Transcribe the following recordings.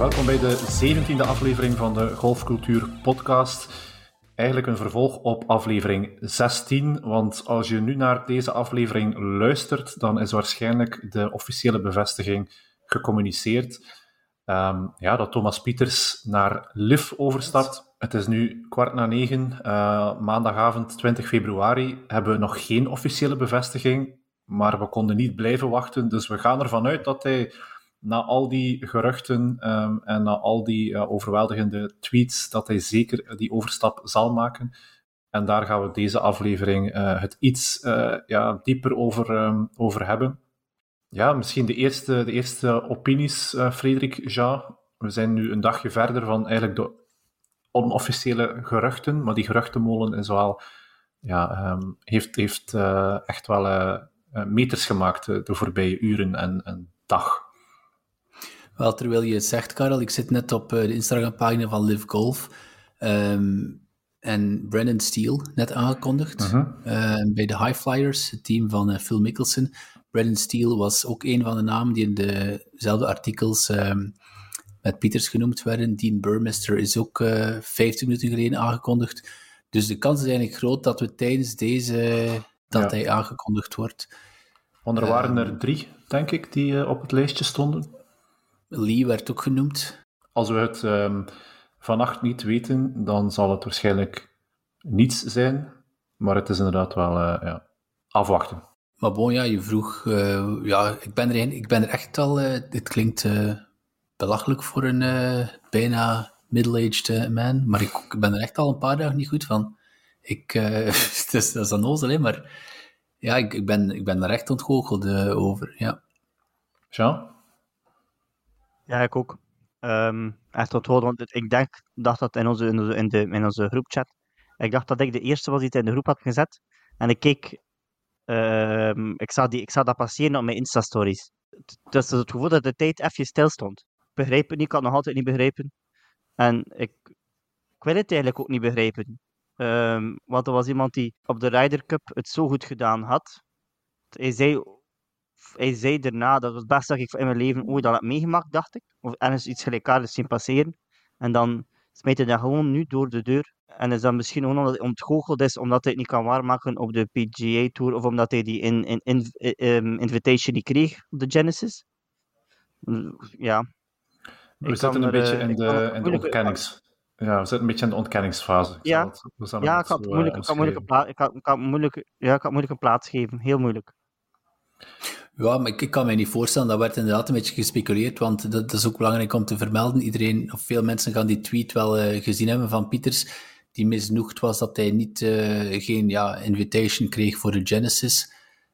Welkom bij de 17e aflevering van de Golfcultuur Podcast. Eigenlijk een vervolg op aflevering 16, want als je nu naar deze aflevering luistert, dan is waarschijnlijk de officiële bevestiging gecommuniceerd um, ja, dat Thomas Pieters naar LIV overstapt. Het is nu kwart na negen, uh, maandagavond 20 februari. Hebben we nog geen officiële bevestiging, maar we konden niet blijven wachten. Dus we gaan ervan uit dat hij na al die geruchten um, en na al die uh, overweldigende tweets, dat hij zeker die overstap zal maken. En daar gaan we deze aflevering uh, het iets ja, dieper over, um, over hebben. Ja, misschien de eerste, de eerste opinies, Frederik Ja. We zijn nu een dagje verder van eigenlijk de onofficiële geruchten, maar die geruchtenmolen is wel, ja, um, heeft, heeft echt wel meters gemaakt de voorbije uren en, en dag. Wel, terwijl je het zegt, Karel, ik zit net op uh, de Instagram-pagina van Live Golf. Um, en Brandon Steele, net aangekondigd, uh -huh. uh, bij de High Flyers, het team van uh, Phil Mickelson. Brandon Steele was ook een van de namen die in dezelfde artikels um, met Pieters genoemd werden. Dean Burmester is ook 15 minuten geleden aangekondigd. Dus de kans is eigenlijk groot dat we tijdens deze, dat ja. hij aangekondigd wordt. Want er waren er drie, denk ik, die op het lijstje stonden. Lee werd ook genoemd. Als we het um, vannacht niet weten, dan zal het waarschijnlijk niets zijn. Maar het is inderdaad wel uh, ja, afwachten. Maar bon, ja, je vroeg... Uh, ja, ik ben, er, ik ben er echt al... Uh, dit klinkt belachelijk voor een bijna middle-aged man. Maar ik, ik, ben er echt al een paar dagen niet goed van. Ik, het is, dat is dan nozel, maar... Ja, ik, ik, ben, ik ben er echt ontgoocheld over, ja. Jean? Ja, ik ook. Echt tot horen, want ik denk, dacht dat in onze, in de, in onze groepchat, ik dacht dat ik de eerste was die het in de groep had gezet. En ik keek, um, ik, zag die, ik zag dat passeren op mijn Insta-stories. Dus het gevoel dat de tijd even stil stond. Ik niet, ik had nog altijd niet begrepen. En ik, ik wil het eigenlijk ook niet begrijpen. Um, want er was iemand die op de Ryder Cup het zo goed gedaan had. Hij zei hij zei daarna, dat was het beste dat ik in mijn leven ooit al heb meegemaakt, dacht ik. Of ergens iets gelijkaardigs zien passeren. En dan smijt hij dat gewoon nu door de deur. En is dat misschien gewoon omdat hij ontgoocheld is, omdat hij het niet kan waarmaken op de PGA Tour, of omdat hij die in, in, in, um, invitation niet kreeg op de Genesis. Ja. We zitten een beetje in de, in de ontkennings... Ja, we zitten een beetje in de ontkenningsfase. Ja, het, ja ik, had moeilijk, ik, plaats, ik, had moeilijk, ja, ik had moeilijke plaats geven. Heel moeilijk. Ja, maar ik, kan me niet voorstellen. Dat werd inderdaad een beetje gespeculeerd, want dat, is ook belangrijk om te vermelden. Iedereen, of veel mensen gaan die tweet wel uh, gezien hebben van Pieters, die misnoegd was dat hij niet, uh, geen ja, invitation kreeg voor de Genesis.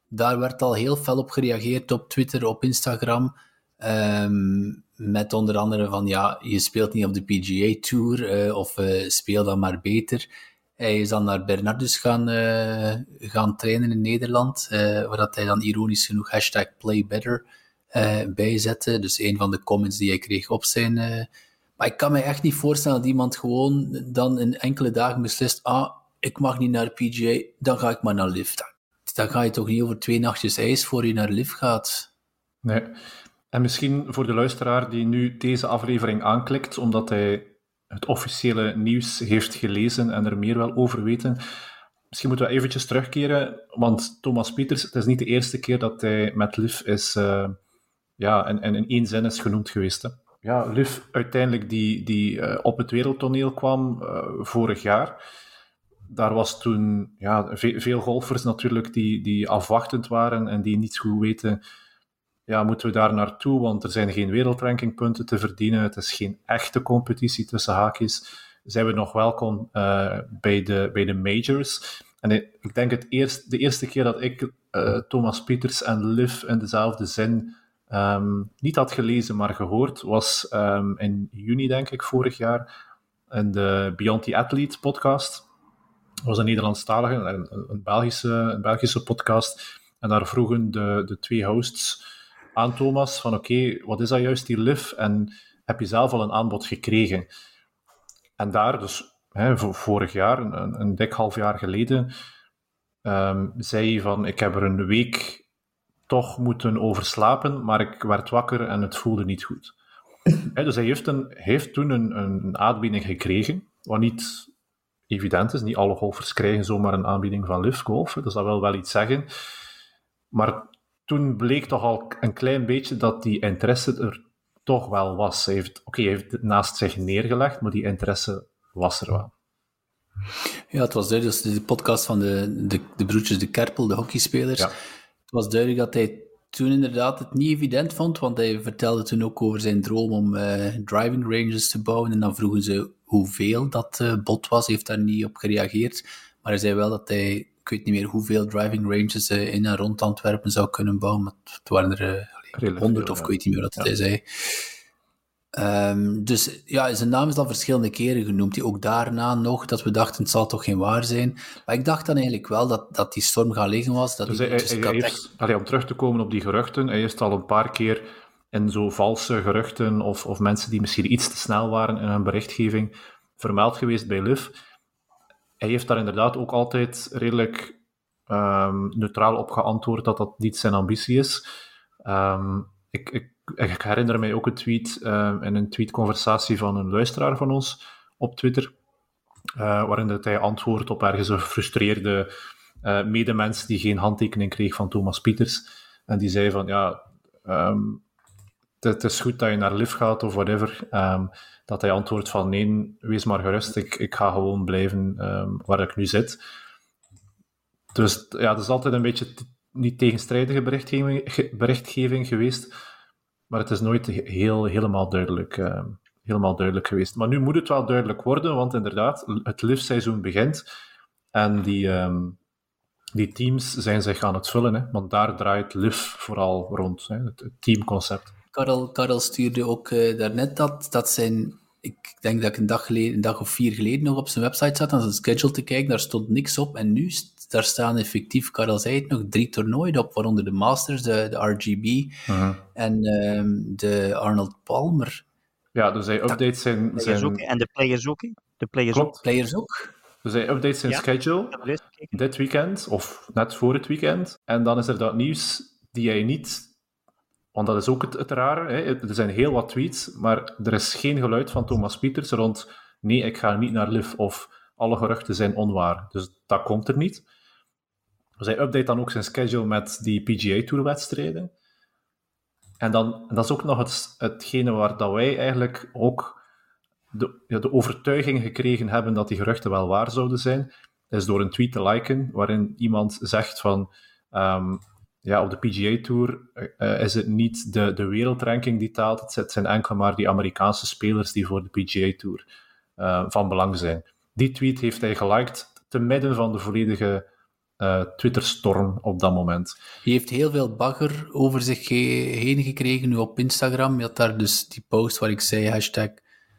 Daar werd al heel fel op gereageerd op Twitter, op Instagram. Um, met onder andere van, ja, je speelt niet op de PGA Tour, uh, of speel dan maar beter. Hij is dan naar Bernardus gaan, uh, gaan trainen in Nederland, uh, waar hij dan ironisch genoeg hashtag playbetter uh, eh, bijzette. Dus een van de comments die hij kreeg op zijn... maar ik kan me echt niet voorstellen dat iemand gewoon dan in enkele dagen beslist ah, ik mag niet naar PGA, dan ga ik maar naar LIV. Dan ga je toch niet over twee nachtjes ijs voor je naar LIV gaat? Nee. En misschien voor de luisteraar die nu deze aflevering aanklikt, omdat hij het officiële nieuws heeft gelezen en er meer wel over weten. Misschien moeten we eventjes terugkeren, want Thomas Pieters, het is niet de eerste keer dat hij met Liv is, uh, ja, en, en in één zin is genoemd geweest. Hè. Ja, Liv uiteindelijk die, die uh, op het wereldtoneel kwam uh, vorig jaar. Daar was toen ja, ve veel golfers natuurlijk die, die afwachtend waren en die niet goed weten ja, moeten we daar naartoe? Want er zijn geen wereldrankingpunten te verdienen. Het is geen echte competitie tussen haakjes. Zijn we nog welkom uh, bij, de, bij de majors? En ik denk het eerst, de eerste keer dat ik uh, Thomas Pieters en Liv in dezelfde zin um, niet had gelezen, maar gehoord, was um, in juni, denk ik, vorig jaar, in de Beyond the Athlete podcast. Dat was een Nederlandstalige, een, een, Belgische, een Belgische podcast. En daar vroegen de, de twee hosts aan Thomas van oké, wat is dat juist, die LIF? En heb je zelf al een aanbod gekregen? En daar, dus hè, vorig jaar, een, een dik half jaar geleden, um, zei hij van ik heb er een week toch moeten overslapen, maar ik werd wakker en het voelde niet goed. dus hij heeft, een, heeft toen een, een aanbieding gekregen, wat niet evident is. Niet alle golfers krijgen zomaar een aanbieding van Liv Golf, dus dat wil wel iets zeggen. Maar toen bleek toch al een klein beetje dat die interesse er toch wel was. Hij heeft, oké, hij heeft het naast zich neergelegd, maar die interesse was er wel. Ja, het was duidelijk, de podcast van de, de, de broertjes De Kerpel, de hockeyspelers. Ja. Het was duidelijk dat hij toen inderdaad het niet evident vond, want hij vertelde toen ook over zijn droom om uh, driving ranges te bouwen. En dan vroegen ze hoeveel dat uh, bot was. Hij heeft daar niet op gereageerd. Maar hij zei wel dat hij, ik weet niet meer hoeveel driving ranges uh, in en rond Antwerpen zou kunnen bouwen. Maar het waren er honderd of ik weet niet meer wat hij zei. Um, dus ja, zijn naam is dan verschillende keren genoemd. Die ook daarna nog, dat we dachten, het zal toch geen waar zijn. Maar ik dacht dan eigenlijk wel dat, dat die storm gaan liggen was. Dat dus hij, dus hij, heeft, allee, om terug te komen op die geruchten, hij is al een paar keer in zo valse geruchten of, of mensen die misschien iets te snel waren in hun berichtgeving vermeld geweest bij Liv. Hij heeft daar inderdaad ook altijd redelijk um, neutraal op geantwoord dat dat niet zijn ambitie is. Um, ik, ik ik herinner mij ook een tweet uh, in een tweetconversatie van een luisteraar van ons op Twitter, uh, waarin dat hij antwoordt op ergens een gefrustreerde uh, medemens die geen handtekening kreeg van Thomas Pieters. En die zei van, ja, um, het is goed dat je naar Liv gaat of whatever. Um, dat hij antwoordt van, nee, wees maar gerust, ik, ik ga gewoon blijven um, waar ik nu zit. Dus ja, het is altijd een beetje niet tegenstrijdige berichtgeving, geweest. Maar het is nooit heel, helemaal, duidelijk, uh, helemaal duidelijk geweest. Maar nu moet het wel duidelijk worden, want inderdaad, het liftseizoen begint. En die, die teams zijn zich aan het vullen, hè, want daar draait LIF vooral rond, hè, het, teamconcept. Karel, Karel stuurde ook uh, daarnet dat, dat zijn ik denk dat ik een dag, geleden, een dag of vier geleden nog op zijn website zat aan zijn schedule te kijken. Daar stond niks op. En nu daar staan effectief, Karel zei het nog, drie toernooien op, waaronder de Masters, de, de RGB mhm. en um, de Arnold Palmer. Ja, dus hij update zijn... zijn... Ook, en de players ook, De players ook. Players ook. Dus hij update zijn schedule dit weekend, of net voor het weekend. En dan is er dat nieuws die hij niet want dat is ook het, het rare. Hè. Er zijn heel wat tweets, maar er is geen geluid van Thomas Pieters rond nee, ik ga niet naar LIV of alle geruchten zijn onwaar. Dus dat komt er niet. Dus hij update dan ook zijn schedule met die PGA Tour wedstrijden. En dan, dat is ook nog het, hetgene waar dat wij eigenlijk ook de, ja, de overtuiging gekregen hebben dat die geruchten wel waar zouden zijn, is door een tweet te liken waarin iemand zegt van um, ja, op de PGA Tour uh, is het niet de, de wereldranking die telt, het zijn enkel maar die Amerikaanse spelers die voor de PGA Tour uh, van belang zijn. Die tweet heeft hij geliked te midden van de volledige uh, Twitter-storm op dat moment. Hij heeft heel veel bagger over zich heen gekregen nu op Instagram. Je had daar dus die post waar ik zei, hashtag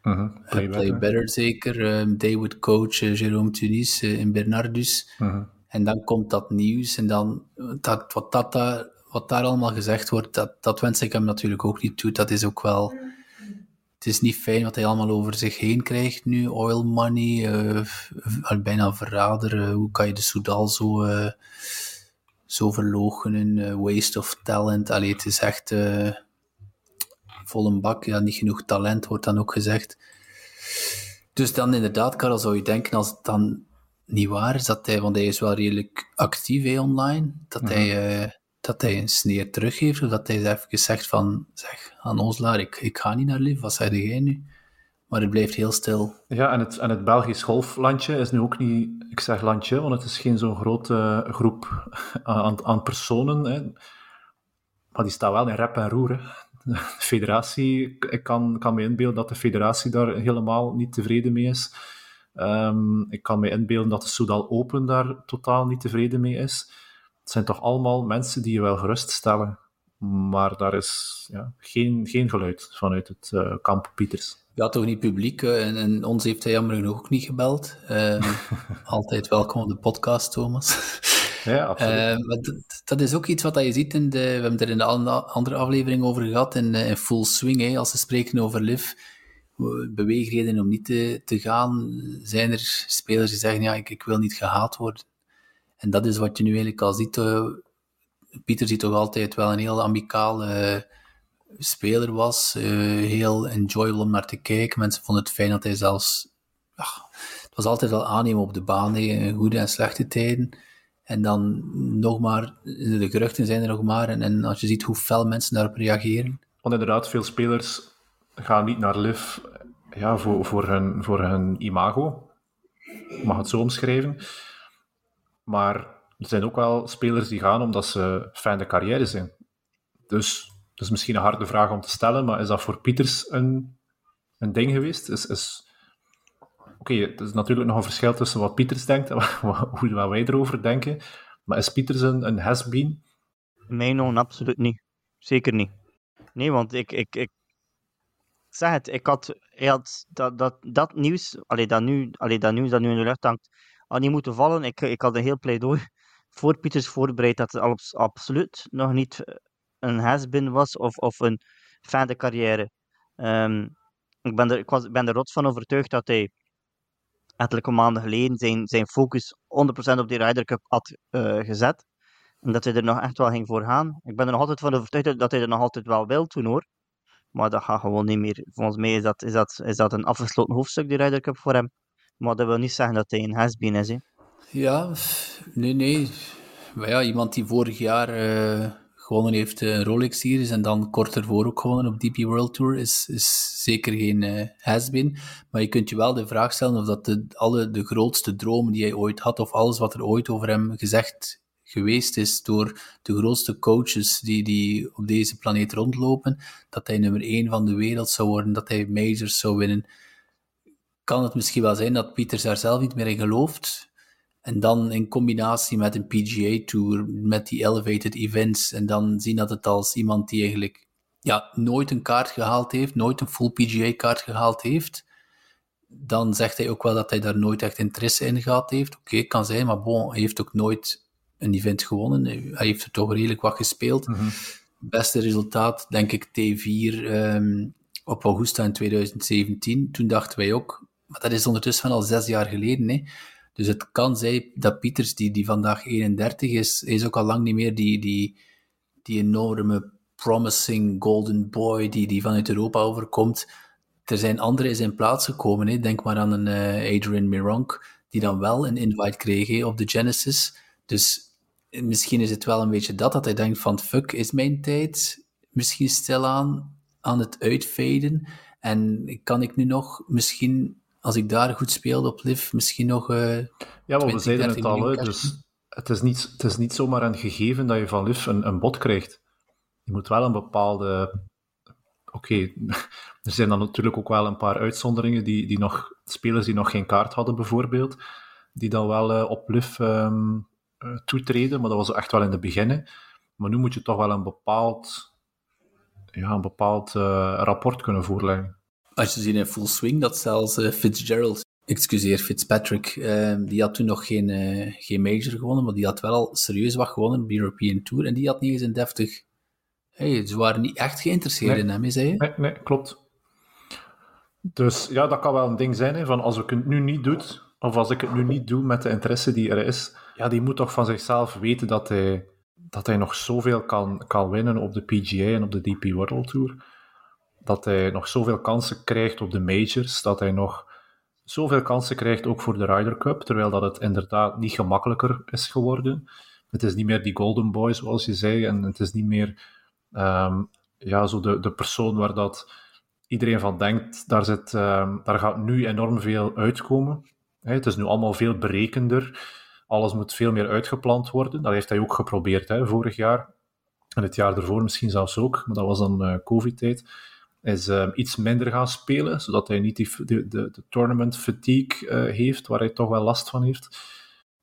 uh play, better. better. zeker. Um, David coach Jérôme Tunis in Bernardus. Uh en dan komt dat nieuws en dan, dat, wat, dat, wat daar allemaal gezegd wordt, dat, dat wens ik hem natuurlijk ook niet toe. Dat is ook wel, het is niet fijn wat hij allemaal over zich heen krijgt nu. Oil money, uh, bijna verrader. hoe kan je de Soudal zo, uh, zo verloochenen? waste of talent. Allee, het is echt vol een bak. Ja, niet genoeg talent wordt dan ook gezegd. Dus dan inderdaad, Karel, zou je denken als het dan niet waar is dat hij, want hij is wel redelijk actief online, dat, mhm. hij, uh, dat hij een sneer teruggeeft, of dat hij even zegt van, zeg, aan Oslaar, ik, ik ga niet naar Liv, wat zei jij nu? Maar het blijft heel stil. Ja, en het, en het Belgisch golflandje is nu ook niet, ik zeg landje, want het is geen zo'n grote groep aan, aan personen. Hè. Maar die staat wel in rep en roer. De federatie, ik kan, kan me inbeelden dat de federatie daar helemaal niet tevreden mee is. Um, ik kan me inbeelden dat de Soudal Open daar totaal niet tevreden mee is. Het zijn toch allemaal mensen die je wel geruststellen. Maar daar is ja, geen, geen geluid vanuit het uh, kamp Pieters. Ja, toch niet publiek. en, en, ons heeft hij jammer genoeg ook niet gebeld. Um, altijd welkom op de podcast, Thomas. Ja, absoluut. Uh, dat, dat, is ook iets wat je ziet in de... We hebben er in de andere aflevering over gehad, in, in Full Swing, hè, als ze spreken over Liv beweegreden om niet te, te gaan, zijn er spelers die zeggen, ja, ik, ik wil niet gehaat worden. En dat is wat je nu eigenlijk al ziet. Uh, Pieter ziet toch altijd wel een heel amicale speler was. Uh, heel enjoyable om naar te kijken. Mensen vonden het fijn dat hij zelfs... het was altijd wel aannemen op de baan, in goede en slechte tijden. En dan nog maar, de geruchten zijn er nog maar. En, en als je ziet hoe fel mensen daarop reageren. Want inderdaad, veel spelers gaan niet naar LIV ja, voor, voor, hun, voor hun imago. Ik mag het zo omschrijven. Maar er zijn ook wel spelers die gaan omdat ze fijne carrière zijn. Dus dat is misschien een harde vraag om te stellen, maar is dat voor Pieters een, een ding geweest? Is, is... Oké, er is natuurlijk nog een verschil tussen wat Pieters denkt en hoe wij erover denken. Maar is Pieters een, een has-been? Nee, no, absoluut niet. Zeker niet. Nee, want ik, ik, ik zeg het, ik had, ik had dat, dat, dat nieuws, allee, dat, nu, allee, dat nieuws dat nu in de lucht hangt, al niet moeten vallen. Ik, ik had een heel pleidooi voor Pieters voorbereid dat het absoluut nog niet een has-been was of, of een fijne carrière. Um, ik ben er, ik was, ben er rots van overtuigd dat hij ettelijke maanden geleden zijn, zijn focus 100% op die Ryder Cup had uh, gezet. En dat hij er nog echt wel ging voor gaan. Ik ben er nog altijd van overtuigd dat hij er nog altijd wel wil toen hoor. Maar dat gaat gewoon niet meer. Volgens mij is dat, is dat, is dat een afgesloten hoofdstuk, die Ryder Cup voor hem. Maar dat wil niet zeggen dat hij een has-been is. Ja, nee, nee. Maar ja, iemand die vorig jaar uh, gewonnen heeft een Rolex Series en dan kort ervoor ook gewonnen op DP World Tour, is, is zeker geen uh, has-been. Maar je kunt je wel de vraag stellen of dat de, alle de grootste dromen die hij ooit had, of alles wat er ooit over hem gezegd geweest is door de grootste coaches die, die op deze planeet rondlopen, dat hij nummer 1 van de wereld zou worden, dat hij majors zou winnen. Kan het misschien wel zijn dat Pieters daar zelf niet meer in gelooft? En dan in combinatie met een PGA Tour, met die elevated events, en dan zien dat het als iemand die eigenlijk ja, nooit een kaart gehaald heeft, nooit een full PGA-kaart gehaald heeft, dan zegt hij ook wel dat hij daar nooit echt interesse in gehad heeft. Oké, kan zijn, maar bon, hij heeft ook nooit een event gewonnen. Hij heeft er toch redelijk wat gespeeld. Mm Beste resultaat, denk ik, T4 um, op Augusta in 2017. Toen dachten wij ook, maar dat is ondertussen al zes jaar geleden. Hè. Dus het kan zijn dat Pieters, die, die vandaag 31 is, is ook al lang niet meer die, die, die enorme promising golden boy die, die vanuit Europa overkomt. Er zijn anderen in zijn plaats gekomen. Hè. Denk maar aan een uh, Adrian Mironk, die dan wel een invite kreeg op de Genesis. Dus misschien is het wel een beetje dat, dat hij denkt van fuck, is mijn tijd misschien stilaan aan het uitvaden en kan ik nu nog misschien, als ik daar goed speelde op Liv, misschien nog uh, Ja, maar we zeiden het al, dus het is, niet, het is niet zomaar een gegeven dat je van Liv een, een bot krijgt. Je moet wel een bepaalde... Oké, er zijn dan natuurlijk ook wel een paar uitzonderingen, die, die nog, spelers die nog geen kaart hadden bijvoorbeeld, die dan wel uh, op Liv um, uh, toetreden, maar dat was echt wel in de beginnen. Maar nu moet je toch wel een bepaald, ja, een bepaald uh, rapport kunnen voorleggen. Als je ziet in full swing dat zelfs uh, Fitzgerald, excuseer, Fitzpatrick, die had toen nog geen, geen major gewonnen, maar die had wel al serieus wat gewonnen, de European Tour, en die had niet eens een deftig... Hey, ze waren niet echt geïnteresseerd nee. in hem, zei je? Nee, nee, klopt. Dus ja, dat kan wel een ding zijn, hè, van als ik het nu niet doe, of als ik het nu niet doe met de interesse die er is, ja, die moet toch van zichzelf weten dat hij, dat hij nog zoveel kan, kan winnen op de PGA en op de DP World Tour. Dat hij nog zoveel kansen krijgt op de majors, dat hij nog zoveel kansen krijgt ook voor de Ryder Cup, terwijl dat het inderdaad niet gemakkelijker is geworden. Het is niet meer die golden boy, zoals je zei, en het is niet meer um, ja, zo de, de persoon waar dat iedereen van denkt, daar, zit, um, daar gaat nu enorm veel uitkomen. Het is nu allemaal veel berekender. Alles moet veel meer uitgepland worden. Dat heeft hij ook geprobeerd hè, vorig jaar. En het jaar ervoor misschien zelfs ook, maar dat was dan uh, COVID-tijd. Is uh, iets minder gaan spelen, zodat hij niet die, de, de, tournament fatigue uh, heeft, waar hij toch wel last van heeft.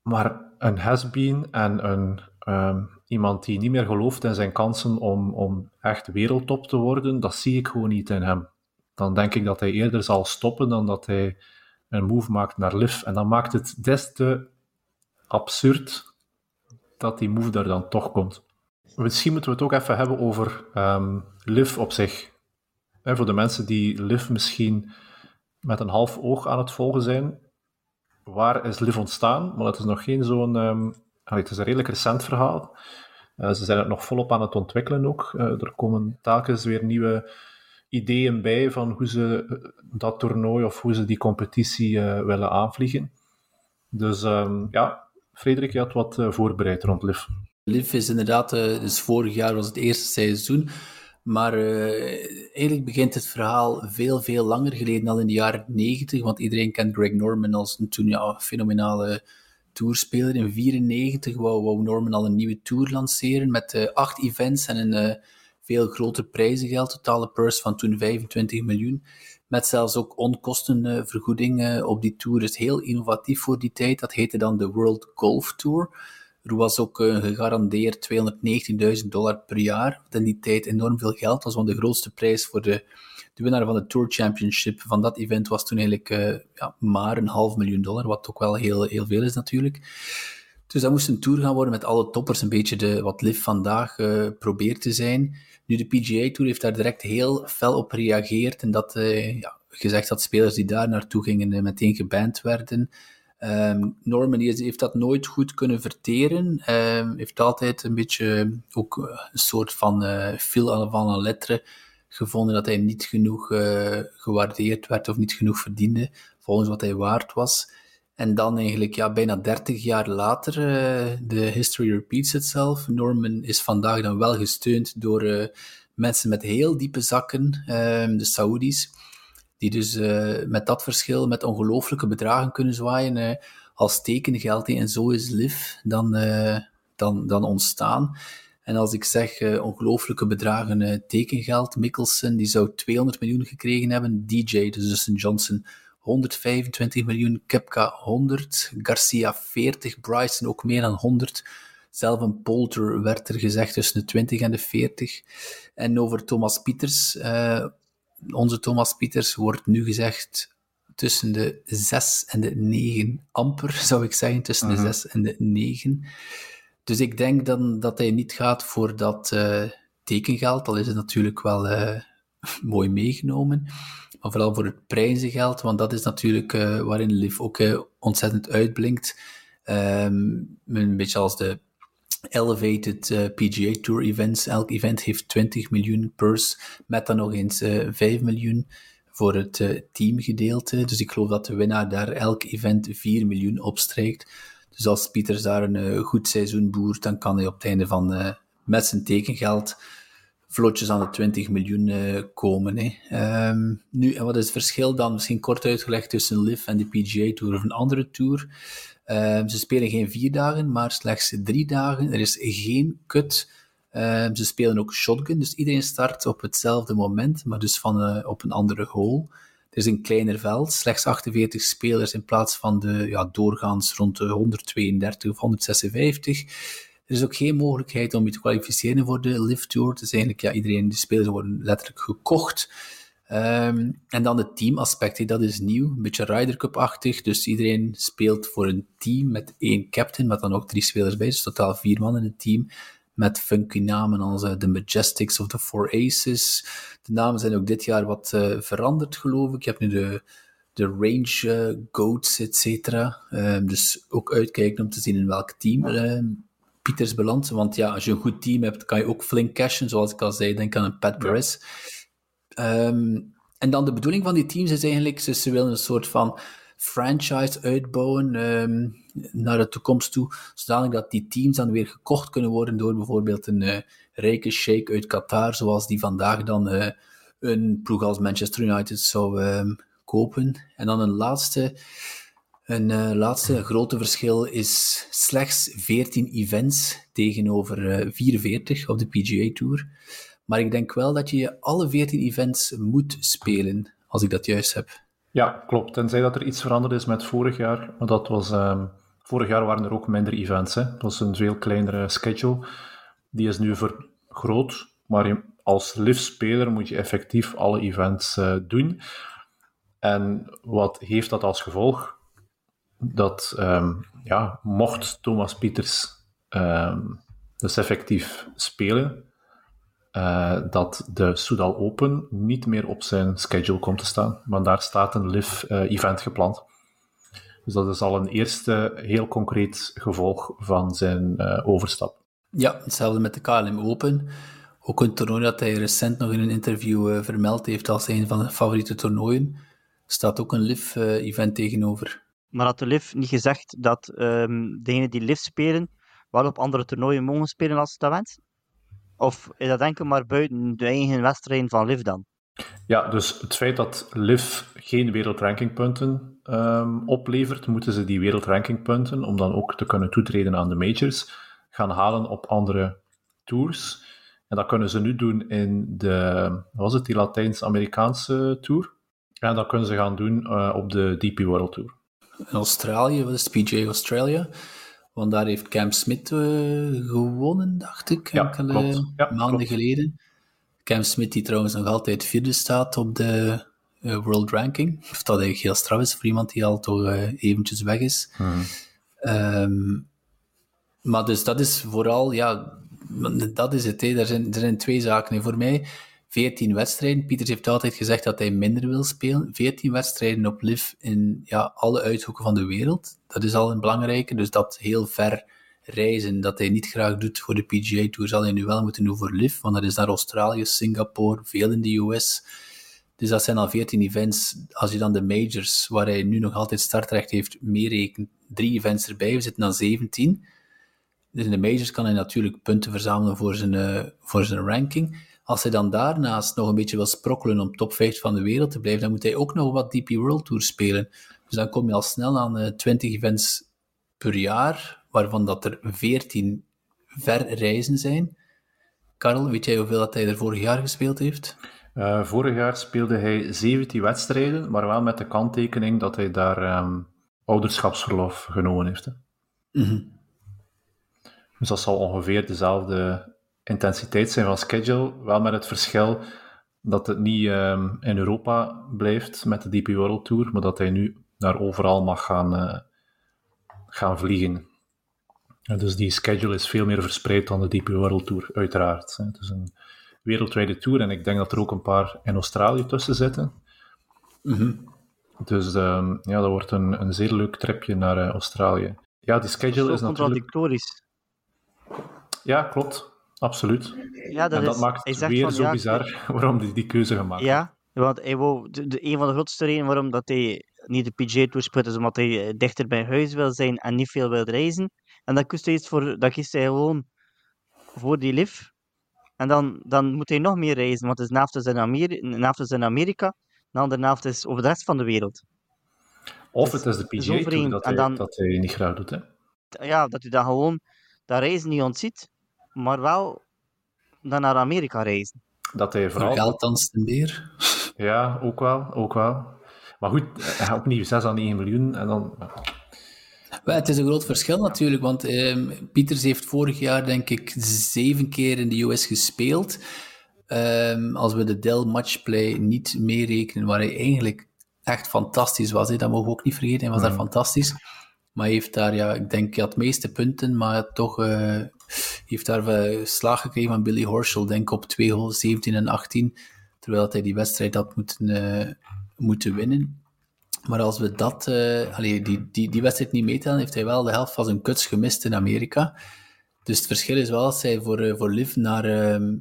Maar een has-been en een, um, iemand die niet meer gelooft in zijn kansen om, om echt wereldtop te worden, dat zie ik gewoon niet in hem. Dan denk ik dat hij eerder zal stoppen dan dat hij een move maakt naar Liv. En dan maakt het des te absurd dat die move daar dan toch komt. Misschien moeten we het ook even hebben over um, Liv op zich. voor de mensen die Liv misschien met een half oog aan het volgen zijn, waar is Liv ontstaan? Maar het is nog geen zo'n... Um, het is een redelijk recent verhaal. ze zijn het nog volop aan het ontwikkelen ook. er komen telkens weer nieuwe ideeën bij van hoe ze dat toernooi of hoe ze die competitie willen aanvliegen. Dus um, ja, Frederik, je had wat voorbereid rond LIV. LIV is inderdaad, dus vorig jaar was het eerste seizoen. Maar eigenlijk begint het verhaal veel, veel langer geleden, al in de jaren 90. Want iedereen kent Greg Norman als een toen ja, fenomenale tourspeler. In 1994 wou, wou, Norman al een nieuwe tour lanceren met acht events en een veel groter prijzengeld. Totale purse van toen 25 miljoen. Met zelfs ook onkostenvergoeding op die tour. Dus heel innovatief voor die tijd. Dat heette dan de World Golf Tour. Er was ook uh, gegarandeerd 219.000 dollar per jaar, wat in die tijd enorm veel geld was, want de grootste prijs voor de, de winnaar van de Tour Championship van dat event was toen eigenlijk uh, ja, maar een half miljoen dollar, wat ook wel heel, heel veel is natuurlijk. Dus dat moest een tour gaan worden met alle toppers, een beetje de, wat Liv vandaag uh, probeert te zijn. Nu, de PGA Tour heeft daar direct heel fel op gereageerd en dat ja, gezegd dat spelers die daar naartoe gingen meteen geband werden. Um, Norman heeft dat nooit goed kunnen verteren. Um, heeft altijd een beetje ook eh, een soort van fil van een letter gevonden dat hij niet genoeg gewaardeerd werd of niet genoeg verdiende volgens wat hij waard was. En dan eigenlijk ja, bijna 30 jaar later, de history repeats itself. Norman is vandaag dan wel gesteund door mensen met heel diepe zakken, um, de Saoedi's die dus uh, met dat verschil met ongelooflijke bedragen kunnen zwaaien uh, als tekengeld. En zo is Liv dan, uh, dan, dan ontstaan. En als ik zeg ongelooflijke bedragen tekengeld, Mickelson die zou 200 miljoen gekregen hebben, DJ, dus Dustin Johnson 125 miljoen, Kepka 100, Garcia 40, Bryson ook meer dan 100. Zelf een Polter werd er gezegd tussen de 20 en de 40. En over Thomas Pieters, onze Thomas Pieters wordt nu gezegd tussen de 6 en de 9 amper, zou ik zeggen, tussen de 6 mhm. en de 9. Dus ik denk dan dat hij niet gaat voor dat uh, tekengeld, al is het natuurlijk wel uh, mooi meegenomen, maar vooral voor het prijzengeld, want dat is natuurlijk uh, waarin Liv ook ontzettend uitblinkt. Um, een beetje als de elevated uh, PGA Tour events. Elk event heeft 20 miljoen purse, met dan nog eens uh, eh, 5 miljoen voor het teamgedeelte. Dus ik geloof dat de winnaar daar elk event 4 miljoen opstrijkt. Dus als Pieters daar een goed seizoen boert, dan kan hij op het einde van met zijn tekengeld vlotjes aan de 20 miljoen komen. Hè. Um, nu, en wat is het verschil dan? Misschien kort uitgelegd tussen LIV en de PGA Tour of een andere tour. Ehm, ze spelen geen vier dagen, maar slechts drie dagen. Er is geen cut. Ehm, ze spelen ook shotgun, dus iedereen start op hetzelfde moment, maar dus van, uh, op een andere hole. Er is een kleiner veld, slechts 48 spelers in plaats van de ja, doorgaans rond de 132 of 156. Er is ook geen mogelijkheid om je te kwalificeren voor de Live Tour. Dus eigenlijk, ja, iedereen, de spelers worden letterlijk gekocht. Um, en dan het teamaspect, dat is nieuw, een beetje Ryder Cup-achtig. Dus iedereen speelt voor een team met één captain, met dan ook drie spelers bij. Dus totaal vier man in het team. Met funky namen als uh, de Majestics of de Four Aces. De namen zijn ook dit jaar wat uh, veranderd, geloof ik. Je hebt nu de, de Range uh, Goats, et cetera. Um, dus ook uitkijken om te zien in welk team Pieters belandt. Want ja, als je een goed team hebt, kan je ook flink cashen. Zoals ik al zei, denk aan een Pat Perez. Um, en dan de bedoeling van die teams is eigenlijk, ze, ze willen een soort van franchise uitbouwen um, naar de toekomst toe, zodanig dat die teams dan weer gekocht kunnen worden door bijvoorbeeld een uh, rijke sheik uit Qatar, zoals die vandaag dan uh, een ploeg als Manchester United zou um, kopen. En dan een laatste, een uh, laatste grote verschil is slechts 14 events tegenover 44 op de PGA Tour. Maar ik denk wel dat je alle 14 events moet spelen, als ik dat juist heb. Ja, klopt. Tenzij dat er iets veranderd is met vorig jaar. Maar dat was, um, vorig jaar waren er ook minder events. Hè. Dat was een veel kleinere schedule. Die is nu vergroot. Maar als live-speler moet je effectief alle events uh, doen. En wat heeft dat als gevolg? Dat, um, ja, mocht Thomas Pieters um, dus effectief spelen, uh, dat de Soudal Open niet meer op zijn schedule komt te staan. Maar daar staat een live-event uh, gepland. Dus dat is al een eerste heel concreet gevolg van zijn uh, overstap. Ja, hetzelfde met de KLM Open. Ook een toernooi dat hij recent nog in een interview vermeld heeft als een van zijn favoriete toernooien. Staat ook een LIV-event tegenover. Maar had de LIV niet gezegd dat um, degenen die LIV spelen wel op andere toernooien mogen spelen als ze dat wensen? Of is dat enkel maar buiten de eigen wedstrijden van LIV dan? Ja, dus het feit dat LIV geen wereldrankingpunten um, oplevert, moeten ze die wereldrankingpunten, om dan ook te kunnen toetreden aan de majors, gaan halen op andere tours. En dat kunnen ze nu doen in de, was het, die Latijns-Amerikaanse tour. En dat kunnen ze gaan doen uh, op de DP World Tour. In Australië, wat is PGA Australia? Want daar heeft Cam Smith uh, gewonnen, dacht ik, ja, enkele ja, maanden klopt. geleden. Cam Smith, die trouwens nog altijd vierde staat op de uh, World Ranking. Of dat eigenlijk heel straf is voor iemand die al toch eventjes weg is. Hmm. Um, maar dus dat is vooral, ja, dat is het. Hè. Er, zijn, er zijn twee zaken hè. voor mij. 14 wedstrijden. Pieters heeft altijd gezegd dat hij minder wil spelen. 14 wedstrijden op LIV in ja, alle uithoeken van de wereld. Dat is al een belangrijke. Dus dat heel ver reizen, dat hij niet graag doet voor de PGA Tour, zal hij nu wel moeten doen voor LIV. Want dat is naar Australië, Singapore, veel in de US. Dus dat zijn al 14 events. Als je dan de majors, waar hij nu nog altijd startrecht heeft, meerekent, drie events erbij, we zitten dan 17. Dus in de majors kan hij natuurlijk punten verzamelen voor zijn, uh, voor zijn ranking. Als hij dan daarnaast nog een beetje wil sprokkelen om top 5 van de wereld te blijven, dan moet hij ook nog wat DP World Tour spelen. Dus dan kom je al snel aan uh, 20 events per jaar, waarvan dat er 14 ver reizen zijn. Karel, weet jij hoeveel dat hij er vorig jaar gespeeld heeft? Uh, vorig jaar speelde hij 17 wedstrijden, maar wel met de kanttekening dat hij daar um, ouderschapsverlof genomen heeft. Hè. Mm -hmm. Dus dat zal ongeveer dezelfde intensiteit zijn van schedule, wel met het verschil dat het niet um, in Europa blijft met de DP World Tour, maar dat hij nu naar overal mag gaan, uh, gaan vliegen. En dus die schedule is veel meer verspreid dan de DP World Tour, uiteraard. Het is een wereldwijde tour en ik denk dat er ook een paar in Australië tussen zitten. Mm -hmm. Dus um, ja, dat wordt een, een zeer leuk tripje naar uh, Australië. Ja, die schedule is, is natuurlijk... contradictorisch. Ja, klopt. Absoluut. Ja, dat en dat is, maakt het weer van, zo ja, bizar waarom hij die keuze gemaakt heeft. Ja, want hij wou, de, de, een van de grootste redenen waarom dat hij niet de PGA Tour speelt, is omdat hij dichter bij huis wil zijn en niet veel wil reizen. En dan kiest hij, voor, dan kiest hij gewoon voor die liv. En dan, dan moet hij nog meer reizen, want de is in, Ameri is in Amerika, de andere helft is over de rest van de wereld. Of het is de PGA Tour dat, hij, dan, dat hij niet graag doet, hè? Ja, dat hij dan gewoon dat reizen niet ontziet, maar wel dan naar Amerika reizen. Dat hij vooral... Voor geld dan meer. Ja, ook wel, ook wel. Maar goed, opnieuw 6 à 9 miljoen en dan... Well, het is een groot verschil natuurlijk, want um, Pieters heeft vorig jaar denk ik zeven keer in de US gespeeld. Um, als we de Dell Matchplay niet meerekenen, waar hij eigenlijk echt fantastisch was, hè, dat mogen we ook niet vergeten, hij was mm. daar fantastisch. Maar hij heeft daar, ja, ik denk, hij had de meeste punten, maar toch uh, heeft daar uh, slag gekregen van Billy Horschel, denk ik, op 2 holes, 17 en 18, terwijl hij die wedstrijd had moeten, uh, moeten winnen. Maar als we dat, uh, allee, die, die, die wedstrijd niet meetellen, heeft hij wel de helft van zijn kuts gemist in Amerika. Dus het verschil is wel, als hij voor, voor Liv naar, uh,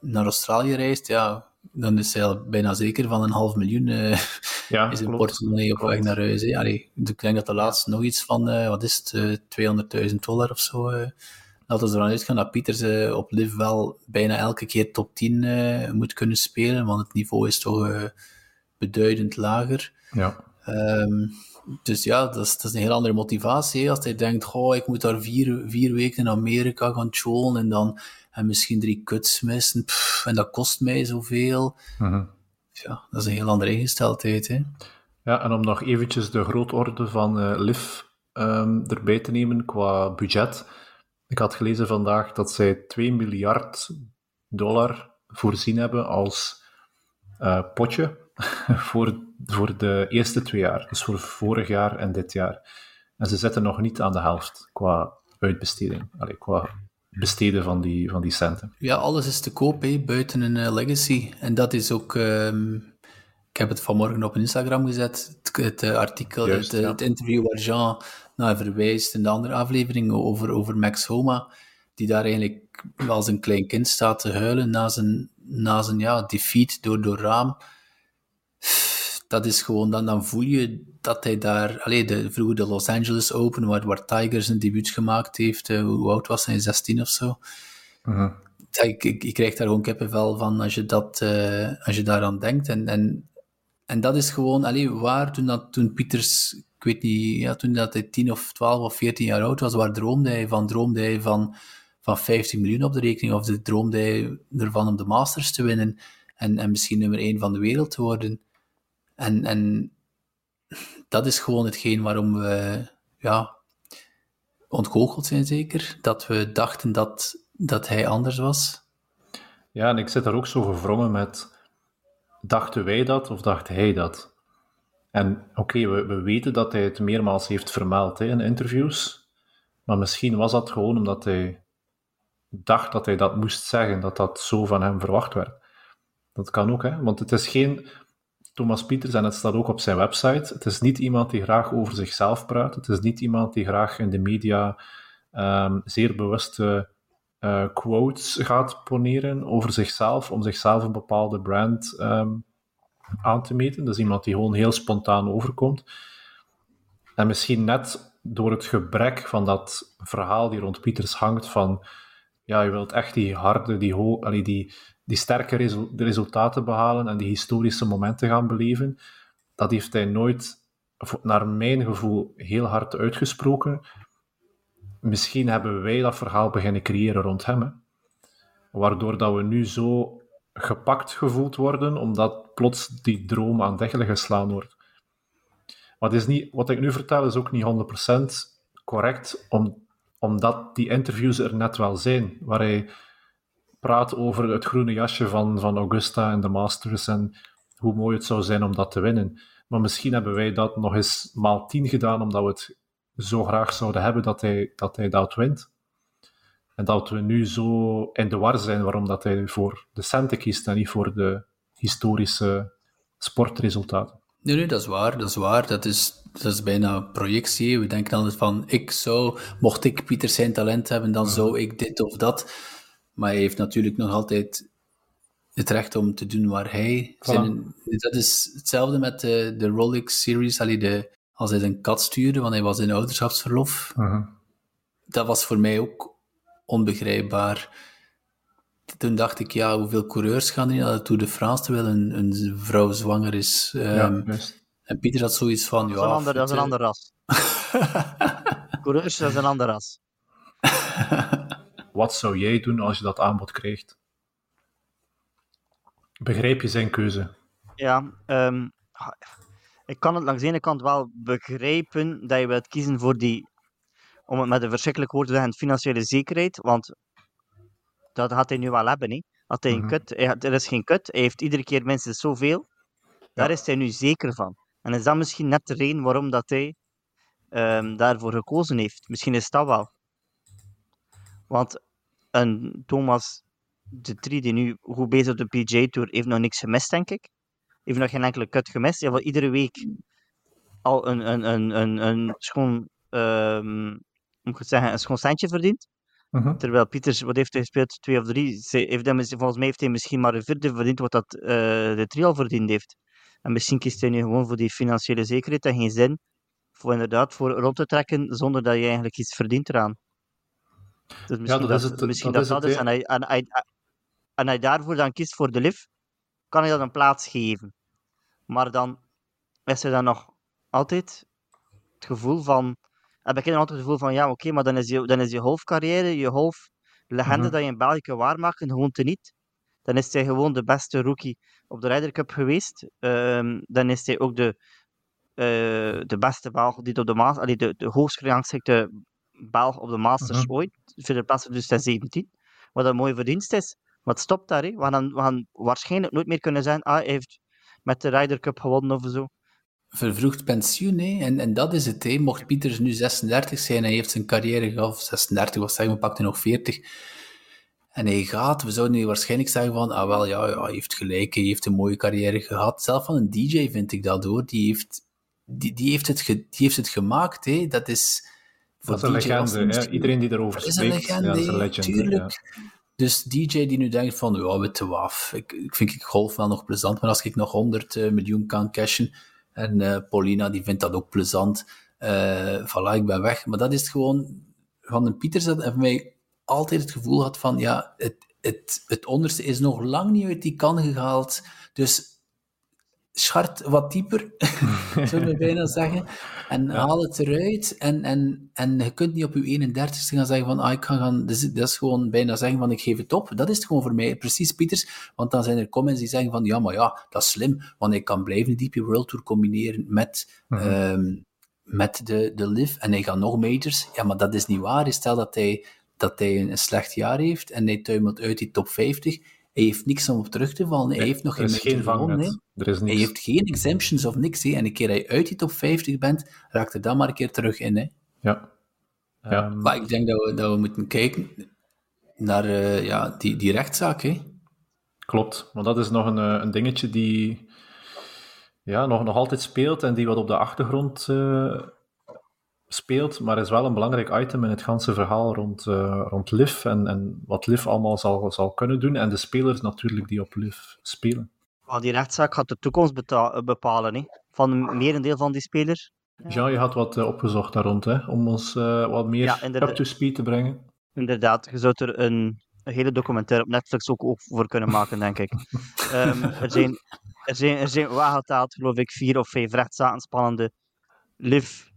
naar Australië reist, ja, dan is hij al bijna zeker van een half miljoen uh, ja, is een portemonnee op weg naar huis. Allee, ik denk dat de laatste nog iets van, uh, wat is het, uh, 200.000 dollar of zo. Laten we ervan uitgaan dat Pieters uh, op Liv wel bijna elke keer top 10 uh, moet kunnen spelen, want het niveau is toch uh, beduidend lager. Ja. Um, dus ja, dat is, dat is een heel andere motivatie. Als hij denkt, goh, ik moet daar vier, vier weken in Amerika gaan chillen en dan en misschien drie kuts missen, pff, en dat kost mij zoveel. -hmm. Ja, dat is een heel andere ingesteldheid. Hè? Ja, en om nog eventjes de grootorde van LIV um, erbij te nemen qua budget. Ik had gelezen vandaag dat zij 2 miljard dollar voorzien hebben als uh, potje voor, voor de eerste twee jaar. Dus voor vorig jaar en dit jaar. En ze zitten nog niet aan de helft qua uitbesteding. Allee, qua besteden van die, van die centen. Ja, alles is te koop, buiten een uh, legacy. En dat is ook... Um, ik heb het vanmorgen op Instagram gezet, het, het uh, artikel, Juist, het, ja. het, interview waar Jean naar verwijst in de andere aflevering over, over Max Homa. die daar eigenlijk als een klein kind staat te huilen na zijn, na zijn ja, defeat door, door Raam. Dat is gewoon, dan, dan voel je dat hij daar, alleen de, vroeger de Los Angeles Open, waar, waar Tiger zijn debuut gemaakt heeft, uh, hoe oud was hij, 16 of zo. Mhm. Ik, ik, ik, krijg daar gewoon kippenvel van als je, dat, uh, als je daaraan denkt. En, en, en dat is gewoon, alleen waar toen, dat, toen Pieters, ik weet niet, ja, toen dat hij 10 of 12 of 14 jaar oud was, waar droomde hij van? Droomde hij van van 15 miljoen op de rekening, of droomde hij ervan om de Masters te winnen en, en misschien nummer 1 van de wereld te worden. En, en dat is gewoon hetgeen waarom we ja, ontgoocheld zijn, zeker. Dat we dachten dat, dat hij anders was. Ja, en ik zit daar ook zo gevrongen met: dachten wij dat of dacht hij dat? En oké, we, we weten dat hij het meermaals heeft vermeld hè, in interviews, maar misschien was dat gewoon omdat hij dacht dat hij dat moest zeggen, dat dat zo van hem verwacht werd. Dat kan ook, hè? want het is geen Thomas Pieters, en het staat ook op zijn website, het is niet iemand die graag over zichzelf praat, het is niet iemand die graag in de media um, zeer bewuste uh, quotes gaat poneren over zichzelf, om zichzelf een bepaalde brand um, aan te meten. Dat is iemand die gewoon heel spontaan overkomt. En misschien net door het gebrek van dat verhaal die rond Pieters hangt van ja, je wilt echt die harde, die, allee, die, die sterke resu resultaten behalen en die historische momenten gaan beleven. Dat heeft hij nooit, naar mijn gevoel, heel hard uitgesproken. Misschien hebben wij dat verhaal beginnen creëren rond hem. Waardoor dat we nu zo gepakt gevoeld worden, omdat plots die droom aan diggelen geslaan wordt. Wat, is niet, wat ik nu vertel is ook niet 100% correct, om, omdat die interviews er net wel zijn, waar hij praat over het groene jasje van, van Augusta en de Masters en hoe mooi het zou zijn om dat te winnen. Maar misschien hebben wij dat nog eens maal tien gedaan, omdat we het zo graag zouden hebben dat hij dat, hij dat wint. En dat we nu zo in de war zijn waarom dat hij voor de centen kiest en niet voor de historische sportresultaten. Nee, nee, dat is waar. Dat is waar. Dat is, dat is bijna projectie. We denken altijd van, ik zou, mocht ik Pieter zijn talent hebben, dan zou ik dit of dat. Maar hij heeft natuurlijk nog altijd het recht om te doen waar hij... Zijn, dat is hetzelfde met de, de Rolex Series, allee, de, als hij zijn kat stuurde, want hij was in ouderschapsverlof. Uh Dat was voor mij ook onbegrijpbaar. Toen dacht ik, ja, hoeveel coureurs gaan er naar de Tour de France terwijl een, een vrouw zwanger is? Um, ja, en Pieter had zoiets van, ja... Dat is een ander, dat is een ander ras. coureurs, dat is een ander ras. Wat zou jij doen als je dat aanbod krijgt? Begrijp je zijn keuze? Ja, um, ik kan het langs de ene kant wel begrijpen dat je wilt kiezen voor die, om het met een verschrikkelijk woord te zeggen, financiële zekerheid. Want dat had hij nu wel hebben. Hè. Had hij een mm -hmm. kut, hij had, er is geen kut, hij heeft iedere keer minstens zoveel. Daar is hij nu zeker van. En is dat misschien net de reden waarom dat hij um, daarvoor gekozen heeft? Misschien is dat wel. Want een Thomas de Trie, die nu goed bezig op de PJ Tour, heeft nog niks gemist, denk ik. Heeft nog geen enkele kut gemist. Hij heeft iedere week al een, een, een, een, een schoon, um, moet ik zeggen, een schoon centje verdiend. Uh -huh. Terwijl Pieters, wat heeft hij gespeeld? Twee of drie. Heeft hij, volgens mij heeft hij misschien maar een vierde verdiend wat dat, uh, de Trie al verdiend heeft. En misschien kiest hij nu gewoon voor die financiële zekerheid en geen zin voor inderdaad voor rond te trekken zonder dat je eigenlijk iets verdient eraan. Dus misschien ja, dat, dat, is het, misschien dat, dat, dat is. En hij, en, hij, en hij daarvoor dan kiest voor de lift, kan hij dat een plaats geven. Maar dan is er dan nog altijd het gevoel van. Heb ik dan altijd het gevoel van, ja, oké, okay, maar dan is, je, dan is je hoofdcarrière, je hoofdlegende mm -hmm. dat je in België kan waarmaken, gewoon te niet. Dan is hij gewoon de beste rookie op de Ryder Cup geweest. Um, dan is hij ook de, uh, de beste Belg die op de, Maas, de, de hoogst gerangschikte Belg op de Masters -huh. ooit. Voor de plaats dus 17. Wat een mooie verdienst is. Maar het stopt daar. Hè. We, gaan, we gaan waarschijnlijk nooit meer kunnen zijn. Ah, hij heeft met de Ryder Cup gewonnen of zo. Vervroegd pensioen, hè? En, en dat is het. Hè? Mocht Pieters nu 36 zijn en hij heeft zijn carrière gehad, 36 was zeggen, we pakten nog 40. En hij gaat, we zouden nu waarschijnlijk zeggen van, ah wel, ja, ja, hij heeft gelijk, hij heeft een mooie carrière gehad. Zelf van een DJ vind ik dat hoor, die heeft, die, die heeft, het, ge, die heeft het gemaakt. Hè? Dat is dat is een legende. Iedereen die erover spreekt, is een legende, legend. Tuurlijk. Dus DJ die nu denkt van, ja, weet je waf, ik, ik vind ik golf wel nog plezant, maar als ik nog 100 uh, miljoen kan cashen, en uh, Paulina die vindt dat ook plezant, uh, voilà, ik ben weg. Maar dat is gewoon, van een Pieters voor mij altijd het gevoel had van, ja, het, het, het onderste is nog lang niet uit die kan gehaald, dus schart wat dieper, zullen we bijna zeggen. En haal het eruit. En, en, en je kunt niet op je 31ste gaan zeggen van, ah, ik ga gaan... Dat is, dat is gewoon bijna zeggen van, ik geef het op. Dat is het gewoon voor mij. Precies, Pieters. Want dan zijn er comments die zeggen van, ja, maar ja, dat is slim. Want ik kan blijven DP World Tour combineren met... Mm met de, de live en hij gaat nog majors. Ja, maar dat is niet waar. Stel dat hij, dat hij een, slecht jaar heeft en hij tuimelt uit die top 50 hij heeft niks om op terug te vallen. Hij heeft nog geen. Er is Hij heeft geen exemptions of niks. Hè. En een keer dat je uit die top 50 bent, raakt er dan maar een keer terug in. Hè. Ja. ja. Um, maar ik denk dat we, dat we moeten kijken naar uh, ja, die, die rechtszaak. Hè. Klopt, want dat is nog een, eh, een dingetje die ja, nog, nog altijd speelt en die wat op de achtergrond uh, speelt, maar is wel een belangrijk item in het ganse verhaal rond, uh, rond LIV en, en wat LIV allemaal zal, zal kunnen doen en de spelers natuurlijk die op LIV spelen. Die rechtszaak gaat de toekomst bepalen hè? van een merendeel van die spelers. Ja, je had wat uh, opgezocht daar rond, hè, om ons uh, wat meer ja, up to speed te brengen. Inderdaad, je zou er een, een, hele documentaire op Netflix ook, ook voor kunnen maken, denk ik. um, er zijn, er zijn, er zijn geloof ik, vier of vijf rechtszaken spannende LIV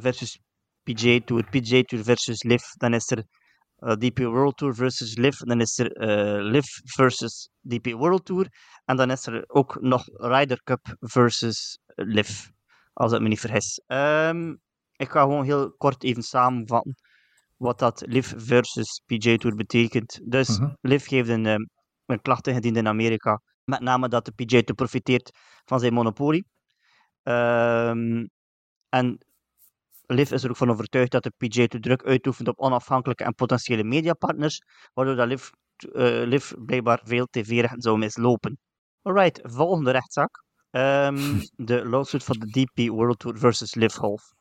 versus PJ Tour, PJ Tour versus Liv. Dan is er uh, DP World Tour versus Liv. Dan is er uh, Liv versus DP World Tour. En dan is er ook nog Ryder Cup versus Liv. Als ik me niet vergis. Um, ik ga gewoon heel kort even samenvatten wat dat Liv versus PJ Tour betekent. Dus uh -huh. Liv heeft een, een klacht ingediend in Amerika. Met name dat de PJ Tour profiteert van zijn monopolie. Um, en Liv is er ook van overtuigd dat de PJ te druk uitoefent op onafhankelijke en potentiële mediapartners, waardoor dat Liv, uh, Liv blijkbaar veel tv-rechten zou mislopen. Alright, volgende rechtszaak. Um, de lawsuit van de DP World Tour versus Liv Golf.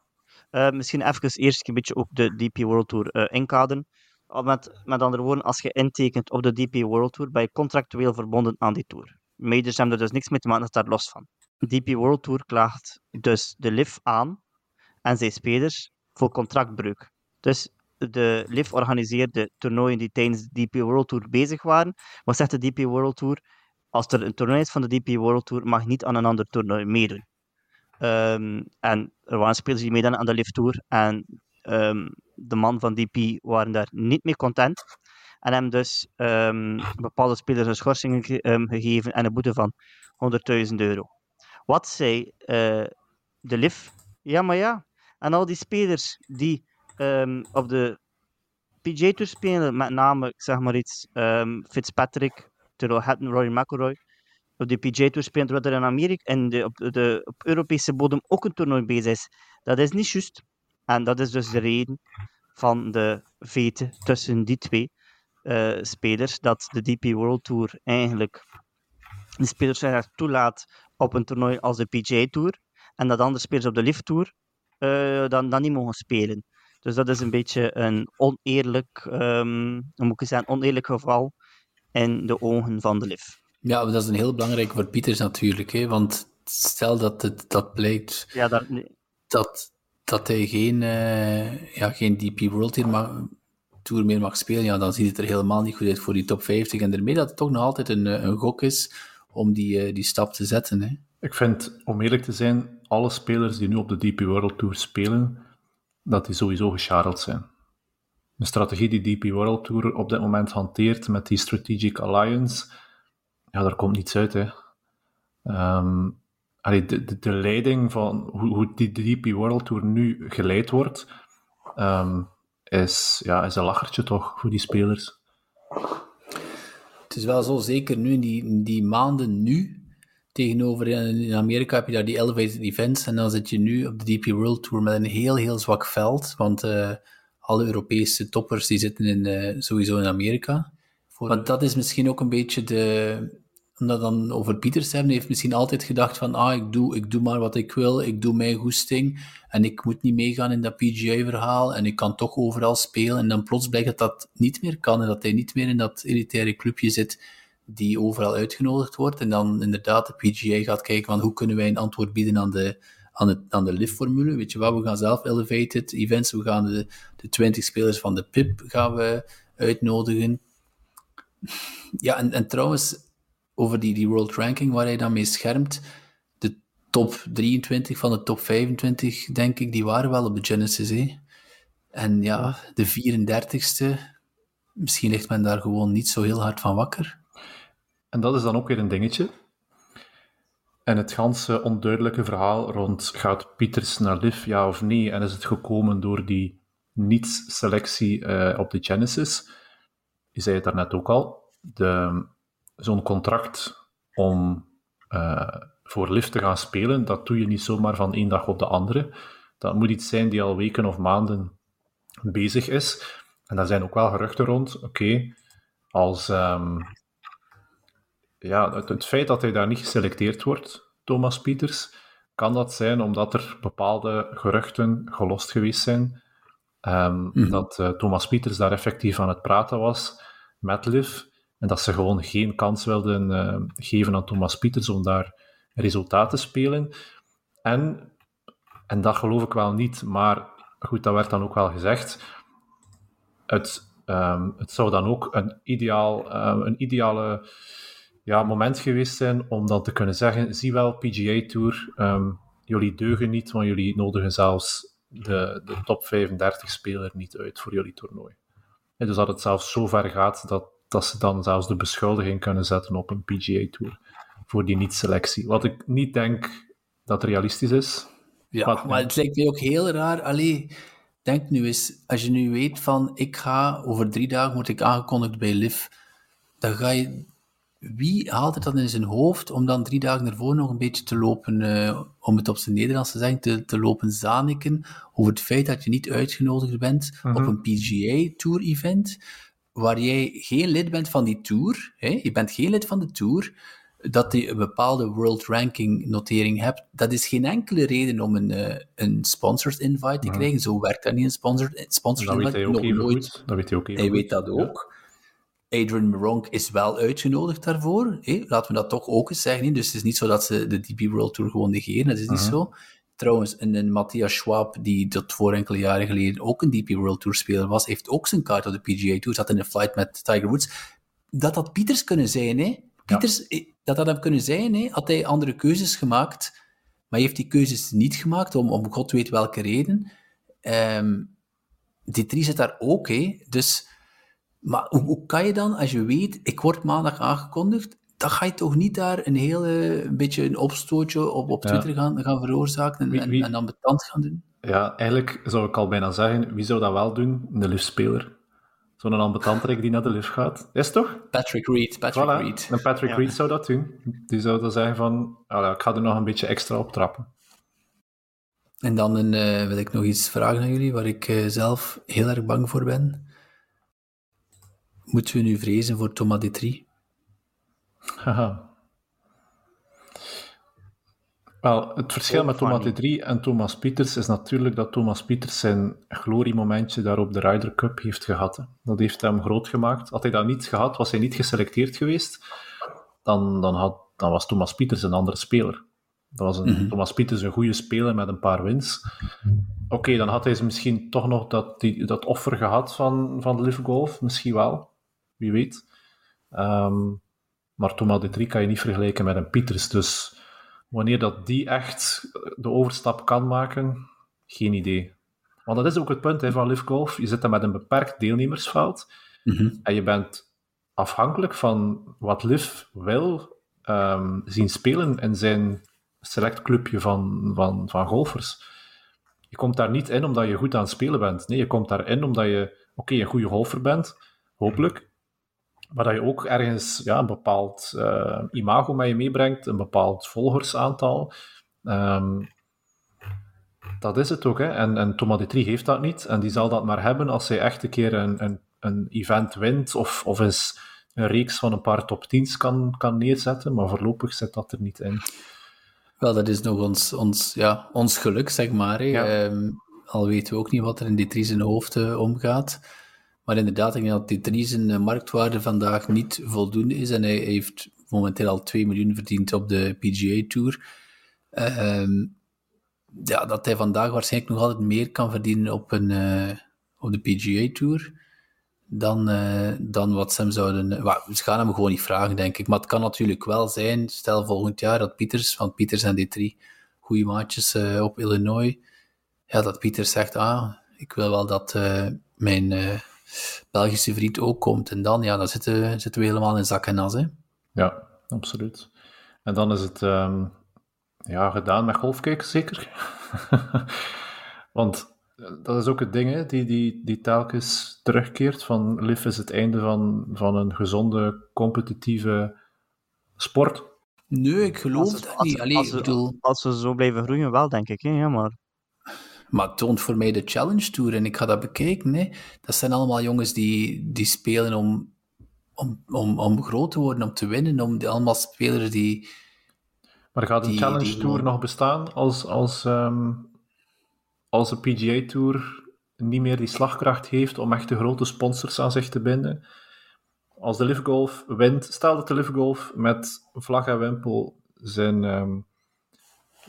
Uh, misschien even eerst een beetje ook de DP World Tour uh, inkaderen. Met, met andere woorden, als je intekent op de DP World Tour, ben je contractueel verbonden aan die tour. Majors hebben er dus niks mee te maken, dat is daar los van. DP World Tour klaagt dus de Liv aan en zijn spelers voor contractbreuk. Dus de LIV organiseerde toernooien die tijdens de DP World Tour bezig waren. Wat zegt de DP World Tour? Als er een toernooi is van de DP World Tour, mag niet aan een ander toernooi meedoen. Um, en er waren spelers die meededen aan de LIV Tour. En um, de man van DP waren daar niet mee content. En hebben dus um, bepaalde spelers een schorsing ge gegeven en een boete van 100.000 euro. Wat zei uh, de LIV? Ja, maar ja, en al die spelers die um, op de PJ Tour spelen, met name, zeg maar iets, um, Fitzpatrick, Terrell Hatton, Rory McIlroy, op de PJ Tour spelen, terwijl er in Amerika en de, op, de, op Europese bodem ook een toernooi bezig is. Dat is niet juist. En dat is dus de reden van de vete tussen die twee uh, spelers, dat de DP World Tour eigenlijk de spelers toelaat op een toernooi als de PJ Tour, en dat andere spelers op de Lift Tour uh, dan, dan niet mogen spelen. Dus dat is een beetje een oneerlijk, um, moet ik zeggen, oneerlijk geval in de ogen van de LIF. Ja, dat is een heel belangrijk voor Pieters natuurlijk, hè, want stel dat het dat blijkt ja, dat, dat, dat hij geen, uh, ja, geen DP World Tour, mag, Tour meer mag spelen, ja, dan ziet het er helemaal niet goed uit voor die top 50. En daarmee dat het toch nog altijd een, een gok is om die, uh, die stap te zetten. Hè. Ik vind, om eerlijk te zijn, alle spelers die nu op de DP World Tour spelen, dat die sowieso gescharreld zijn. De strategie die DP World Tour op dit moment hanteert met die Strategic Alliance, ja, daar komt niets uit. Hè. Allee, de, leiding van hoe, hoe die DP World Tour nu geleid wordt, um, is, ja, is een lachertje toch voor die spelers. Het is wel zo, zeker nu, in die, die maanden nu, Tegenover in Amerika heb je daar die elevated events en dan zit je nu op de DP World Tour met een heel, heel zwak veld, want uh, alle Europese toppers die zitten in, uh, sowieso in Amerika. Want dat is misschien ook een beetje de, om dat dan over Pieters te hebben, heeft misschien altijd gedacht van, ah, ik doe, ik doe maar wat ik wil, ik doe mijn goesting, en ik moet niet meegaan in dat PGA-verhaal, en ik kan toch overal spelen, en dan plots blijkt dat dat niet meer kan, en dat hij niet meer in dat elitaire clubje zit die overal uitgenodigd wordt, en dan inderdaad de PGA gaat kijken van, hoe kunnen wij een antwoord bieden aan de, aan de, aan de liftformule, weet je wat, we gaan zelf elevated events, we gaan de, de 20 spelers van de PIP gaan we uitnodigen. Ja, en, en trouwens, over die, die world ranking waar hij dan mee schermt, de top 23 van de top 25, denk ik, die waren wel op de Genesis. Hè? En ja, de 34ste, misschien ligt men daar gewoon niet zo heel hard van wakker. En dat is dan ook weer een dingetje. En het ganse onduidelijke verhaal rond gaat Pieters naar Liv, ja of nee, en is het gekomen door die niets-selectie uh, op de Genesis, je zei het daarnet ook al, zo'n contract om uh, voor Liv te gaan spelen, dat doe je niet zomaar van één dag op de andere. Dat moet iets zijn die al weken of maanden bezig is. En daar zijn ook wel geruchten rond. Oké, als um, ja, het, het, feit dat hij daar niet geselecteerd wordt, Thomas Pieters, kan dat zijn omdat er bepaalde geruchten gelost geweest zijn. Um, mm. Dat uh, Thomas Pieters daar effectief aan het praten was met Liv. En dat ze gewoon geen kans wilden uh, geven aan Thomas Pieters om daar resultaten te spelen. En, en dat geloof ik wel niet, maar goed, dat werd dan ook wel gezegd. Het, um, het zou dan ook een, ideaal, uh, een ideale ja, moment geweest zijn om dan te kunnen zeggen: zie wel, PGA Tour, um, jullie deugen niet, want jullie nodigen zelfs de, de top 35 speler niet uit voor jullie toernooi. En dus dat het zelfs zo ver gaat dat dat ze dan zelfs de beschuldiging kunnen zetten op een PGA-tour voor die niet-selectie. Wat ik niet denk dat realistisch is. Ja, maar het lijkt mij ook heel raar. Allee, denk nu eens, als je nu weet van, ik ga over drie dagen, word ik aangekondigd bij LIV, dan ga je... Wie haalt het dan in zijn hoofd om dan drie dagen ervoor nog een beetje te lopen, uh, om het op zijn Nederlands te zeggen, te, te lopen zaniken over het feit dat je niet uitgenodigd bent mm -hmm. op een PGA-tour-event? waar jij geen lid bent van die tour, hè, je bent geen lid van de tour, dat je een bepaalde world ranking notering hebt, dat is geen enkele reden om een, uh, een sponsored invite te krijgen. Zo werkt dat niet, een sponsored, sponsored dat invite. Weet hij ook nog nooit. Dat weet hij ook Hij weet dat ook. Ja. Adrian Moronk is wel uitgenodigd daarvoor. Hè? Laten we dat toch ook eens zeggen. Dus het is niet zo dat ze de DP World Tour gewoon negeren. Dat is niet uh -huh. zo. Trouwens, een, een Matthias Schwab, die tot voor enkele jaren geleden ook een DP World Tour speler was, heeft ook zijn kaart op de PGA Tour, zat in een flight met Tiger Woods. Dat had Pieters kunnen zijn, hè? Pieters, ja. dat had hem kunnen zijn, hè? Had hij andere keuzes gemaakt, maar hij heeft die keuzes niet gemaakt, om, om god weet welke reden. Um, die drie zit daar ook, hè? Dus, maar hoe, hoe kan je dan, als je weet, ik word maandag aangekondigd, dan ga je toch niet daar een hele een beetje een opstootje op, op Twitter ja. gaan, gaan veroorzaken en, wie, wie, en, en ambetant gaan doen? Ja, eigenlijk zou ik al bijna zeggen, wie zou dat wel doen? De liftspeler. Zo'n ambetantrek die naar de lift gaat. Is toch? Patrick Reed. Patrick voilà. Reed. En Patrick ja. Reed zou dat doen. Die zou dan zeggen van, oh, ik ga er nog een beetje extra op trappen. En dan een, uh, wil ik nog iets vragen aan jullie, waar ik uh, zelf heel erg bang voor ben. Moeten we nu vrezen voor Thomas Detrie? Haha. Wel, het verschil oh, met Thomas de 3 en Thomas Pieters is natuurlijk dat Thomas Pieters zijn gloriemomentje daar op de Ryder Cup heeft gehad. Hè. Dat heeft hem groot gemaakt. Had hij dat niet gehad, was hij niet geselecteerd geweest, dan, dan, had, dan was Thomas Pieters een andere speler. Dat was een, mm -hmm. Thomas Pieters een goede speler met een paar wins. Oké, okay, dan had hij misschien toch nog dat, die, dat offer gehad van, van Live Golf. Misschien wel. Wie weet. Um, maar Thomas de Drie kan je niet vergelijken met een Pieters. Dus wanneer dat die echt de overstap kan maken, geen idee. Want dat is ook het punt hè, van Live Golf. Je zit daar met een beperkt deelnemersveld. Mm -hmm. En je bent afhankelijk van wat Liv wil um, zien spelen in zijn select clubje van, van, van golfers. Je komt daar niet in omdat je goed aan het spelen bent. Nee, je komt daarin omdat je, oké, okay, een goede golfer bent, hopelijk. Maar dat je ook ergens ja, een bepaald uh, imago met je meebrengt, een bepaald volgersaantal. Um, dat is het ook. Hè. En, en Thomas Detrie heeft dat niet. En die zal dat maar hebben als hij echt een keer een, een, een event wint of, of eens een reeks van een paar top 10's kan, kan neerzetten, maar voorlopig zit dat er niet in. Wel, dat is nog ons, ons, ja, ons geluk, zeg maar. Ehm, al weten we ook niet wat er in die zijn hoofd uh, omgaat. Maar inderdaad, ik denk dat die Dries marktwaarde vandaag niet voldoende is. En hij heeft momenteel al 2 miljoen verdiend op de PGA Tour. Ehm, ja, dat hij vandaag waarschijnlijk nog altijd meer kan verdienen op, een, uh, op de PGA Tour dan, uh, dan wat ze hem zouden... ze gaan hem gewoon niet vragen, denk ik. Maar het kan natuurlijk wel zijn, stel volgend jaar dat Pieters, want Pieters en die drie goede maatjes op Illinois, ja, dat Pieters zegt, ah, ik wil wel dat mijn Belgische vriend ook komt. En dan, ja, dan zitten, zitten we helemaal in zak en as, hè. Ja, absoluut. En dan is het um, ja, gedaan met golfkijken, zeker? Want eh, dat is ook het ding, hè, die, die, die telkens terugkeert. Van LIF is het einde van, van een gezonde, competitieve sport. Nee, ik geloof het niet. Allee, als, bedoel... als we zo blijven groeien, wel, denk ik. Hè? Ja, maar... Maar het toont voor mij de Challenge Tour en ik ga dat bekijken. Hè. Dat zijn allemaal jongens die, die spelen om om, om, om groot te worden, om te winnen, om die, allemaal spelers die... Maar gaat een Challenge Tour nog bestaan als, als, um, als de PGA Tour niet meer die slagkracht heeft om echt de grote sponsors aan zich te binden? Als de Live Golf wint, stel dat de Live Golf met vlag en wimpel zijn, um,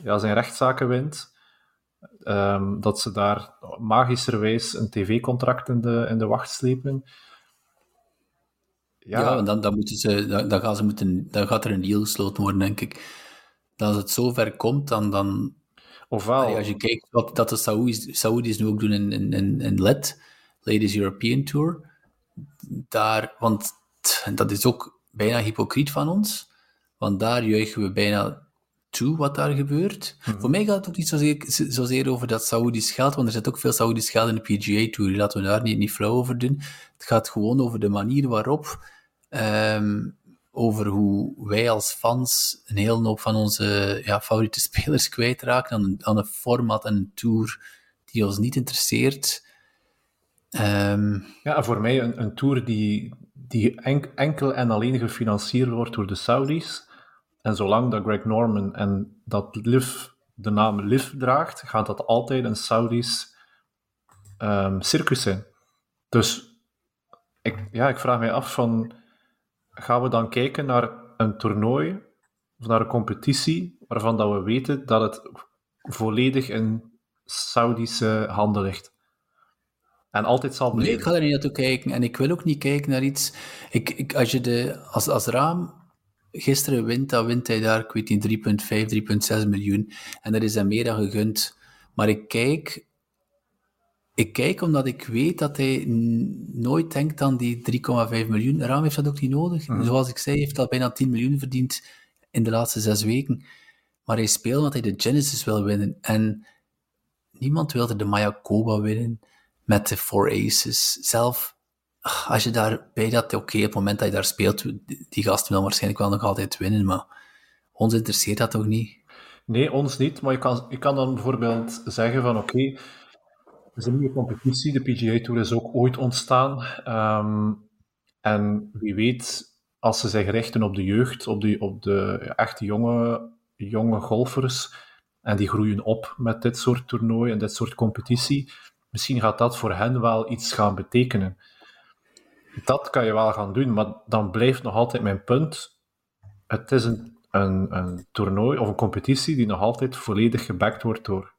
ja, zijn rechtszaken wint, um, dat ze daar magischerwijs een tv-contract in de, in de wacht slepen ja, ja dan, dan, moeten ze, dan, dan, gaan ze moeten, dan gaat er een deal gesloten worden, denk ik. Als het zover komt, dan... dan Ofwel... Als je kijkt wat dat de Saoedi's, Saoedi's nu ook doen in, in, in, in LED, Ladies European Tour, daar, want dat is ook bijna hypocriet van ons, want daar juichen we bijna toe wat daar gebeurt. Mhm. Voor mij gaat het ook niet zozeer, zozeer over dat Saoedisch geld, want er zit ook veel Saoedisch geld in de PGA Tour. Laten we daar niet, niet flauw over doen. Het gaat gewoon over de manier waarop, ehm, over hoe wij als fans een hele hoop van onze ja, favoriete spelers kwijtraken aan een, aan een format en een tour die ons niet interesseert. Ehm, ja, voor mij een, een tour die, die enkel en alleen gefinancierd wordt door de Saudis en zolang dat Greg Norman en dat Liv de naam Liv draagt, gaat dat altijd een Saudisch um, circus zijn. Dus ik, ja, ik vraag mij af van, gaan we dan kijken naar een toernooi of naar een competitie waarvan dat we weten dat het volledig in Saudische handen ligt? En altijd zal blijven. Nee, ik ga er niet naartoe kijken. En ik wil ook niet kijken naar iets... Ik, ik, als je de, als, als raam gisteren wint, dan wint hij daar, ik weet niet, 3,5, 3,6 miljoen. En dat is hem meer dan gegund. Maar ik kijk, ik kijk omdat ik weet dat hij nooit denkt aan die 3,5 miljoen. Raam heeft dat ook niet nodig. Mhm. Zoals ik zei, heeft al bijna 10 miljoen verdiend in de laatste zes weken. Maar hij speelt omdat hij de Genesis wil winnen. En niemand wilde de Mayakoba winnen met de Four Aces. Zelf als je daarbij dat, oké, op het moment dat je daar speelt, die gasten wil waarschijnlijk wel nog altijd winnen, maar ons interesseert dat toch niet? Nee, ons niet, maar je kan, je kan dan bijvoorbeeld zeggen van, oké, het is een nieuwe competitie, de PGA Tour is ook ooit ontstaan, um, en wie weet, als ze zich richten op de jeugd, op de, op de echte jonge, jonge golfers, en die groeien op met dit soort toernooi en dit soort competitie, misschien gaat dat voor hen wel iets gaan betekenen. Dat kan je wel gaan doen, maar dan blijft nog altijd mijn punt. Het is een, een, een toernooi of een competitie die nog altijd volledig gebackt wordt door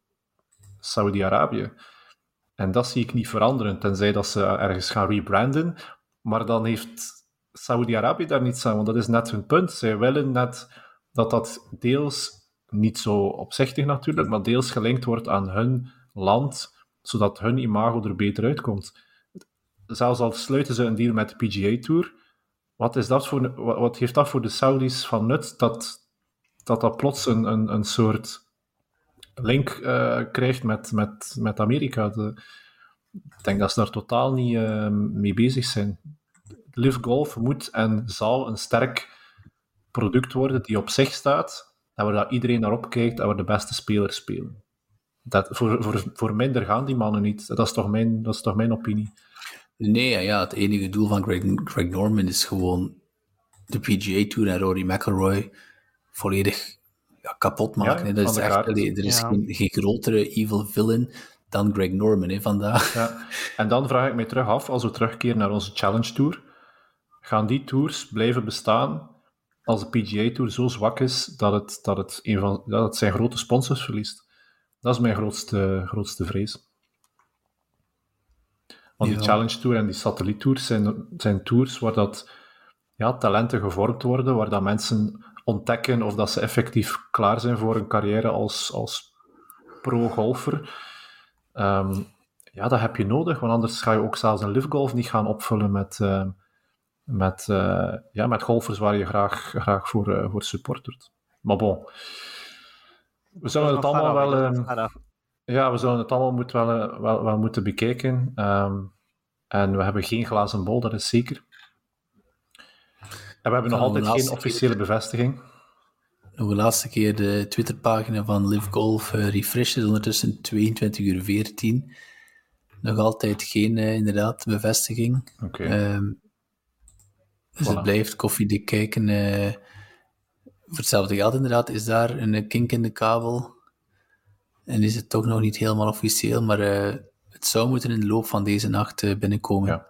Saudi-Arabië. En dat zie ik niet veranderen, tenzij dat ze ergens gaan rebranden. Maar dan heeft Saudi-Arabië daar niets aan, want dat is net hun punt. Zij willen net dat dat deels, niet zo opzichtig natuurlijk, maar deels gelinkt wordt aan hun land, zodat hun imago er beter uitkomt zelfs al sluiten ze een deal met de PGA Tour, wat, is dat voor, wat, heeft dat voor de Saudis van nut dat dat, dat plots een, een, een soort link uh, krijgt met, met, met Amerika? Ik denk dat ze daar totaal niet uh, mee bezig zijn. Live Golf moet en zal een sterk product worden die op zich staat en waar dat iedereen naar opkijkt en waar de beste spelers spelen. Dat, voor, voor, voor minder gaan die mannen niet. Dat is toch mijn, dat is toch mijn opinie. Nee, ja, het enige doel van Greg, Greg Norman is gewoon de PGA Tour en Rory McIlroy volledig ja, kapot maken. Ja, Dat is echt, allee, er is Ja. geen, geen grotere evil villain dan Greg Norman hè, vandaag. Ja. En dan vraag ik mij terug af, als we terugkeren naar onze Challenge Tour, gaan die tours blijven bestaan als de PGA Tour zo zwak is dat het, dat het, een van, dat het zijn grote sponsors verliest? Dat is mijn grootste, grootste vrees. Want die. Challenge Tour en die satelliettours zijn, zijn tours waar dat, ja, talenten gevormd worden, waar dat mensen ontdekken of dat ze effectief klaar zijn voor een carrière als, als pro-golfer. Ehm, ja, dat heb je nodig, want anders ga je ook zelfs een live golf niet gaan opvullen met, eh, met, eh, ja, met golfers waar je graag, graag voor, eh, voor supportert. Maar bon, we zullen het allemaal wel... ja, we zullen het allemaal moet wel, eh, wel, wel moeten bekijken. Ehm, en we hebben geen glazen bol, dat is zeker. En we hebben nog altijd de geen officiële bevestiging. Nog een laatste keer de Twitterpagina van Live Golf eh, refresh is ondertussen 22 uur 14. Nog altijd geen, eh, inderdaad, bevestiging. Oké. Ehm, dus Voilà. het blijft koffiedik kijken. voor hetzelfde geld inderdaad is daar een kink in de kabel. En is het toch nog niet helemaal officieel, maar eh, het zou moeten in de loop van deze nacht eh, binnenkomen. Ja.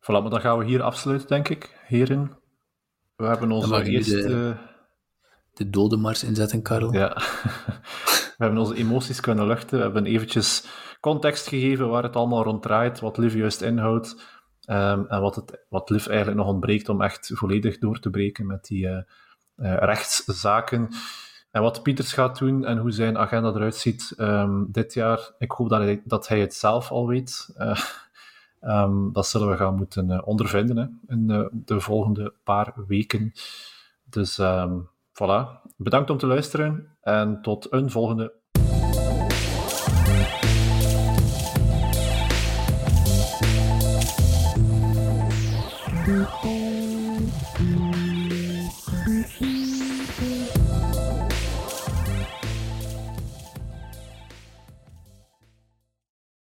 Voilà, maar dan gaan we hier afsluiten, denk ik, heren. We hebben onze eerste... de- De dodenmars inzetten, Karel. Ja. we hebben onze emoties kunnen luchten. We hebben eventjes context gegeven waar het allemaal rond draait, wat Liv juist inhoudt. ehm, en wat, het, wat Liv eigenlijk nog ontbreekt om echt volledig door te breken met die eh, rechtszaken. En wat Pieters gaat doen en hoe zijn agenda eruit ziet ehm, dit jaar, ik hoop dat hij, dat hij het zelf al weet. Eh, ehm, dat zullen we gaan moeten eh, ondervinden hè, in eh, de volgende paar weken. Dus ehm, voilà. Bedankt om te luisteren en tot een volgende